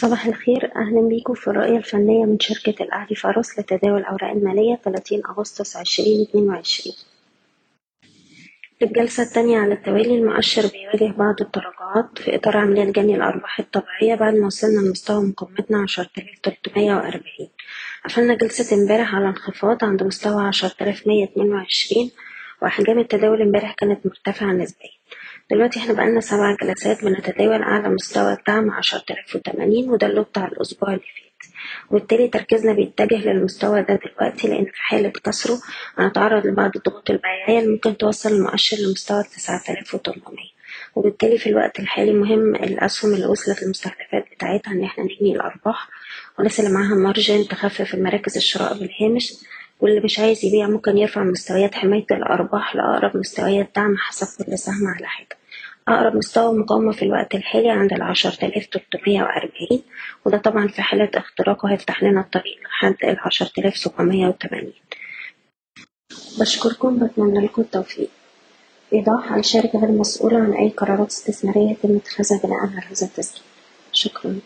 صباح الخير. أهلا بيكم في الرؤية الفنية من شركة الأهلي فارس لتداول الأوراق المالية 30 أغسطس 2022 في الجلسة التانية على التوالي المؤشر بيواجه بعض التراجعات في إطار عمليات جني الأرباح الطبيعية بعد ما وصلنا لمستوى مقاومتنا 10340 قفلنا جلسة امبارح على انخفاض عند مستوى 10122 وأحجام التداول امبارح كانت مرتفعة نسبيا. دلوقتي إحنا بقالنا سبع جلسات بنتداول أعلى مستوى الدعم عشرة آلاف وتمانين وده اللي بتاع الأسبوع اللي فات. وبالتالي تركيزنا بيتجه للمستوى ده دلوقتي لأن في حالة كسره هنتعرض لبعض الضغوط البيعية اللي ممكن توصل المؤشر لمستوى تسعة آلاف وتمنمية. وبالتالي في الوقت الحالي مهم الأسهم اللي وصلت المستهدفات بتاعتها إن إحنا نجني الأرباح والناس اللي معاها مارجن تخفف المراكز الشراء بالهامش. واللي مش عايز يبيع ممكن يرفع مستويات حماية الأرباح لأقرب مستويات دعم حسب كل سهم على حدة أقرب مستوى مقاومة في الوقت الحالي عند العشرة آلاف تلتمية وأربعين وده طبعا في حالة اختراقه هيفتح لنا الطريق لحد العشرة آلاف سبعمية وتمانين. بشكركم بتمنى لكم التوفيق. إيضاح الشركة غير مسؤولة عن أي قرارات استثمارية يتم اتخاذها بناء على هذا التسجيل. شكرا.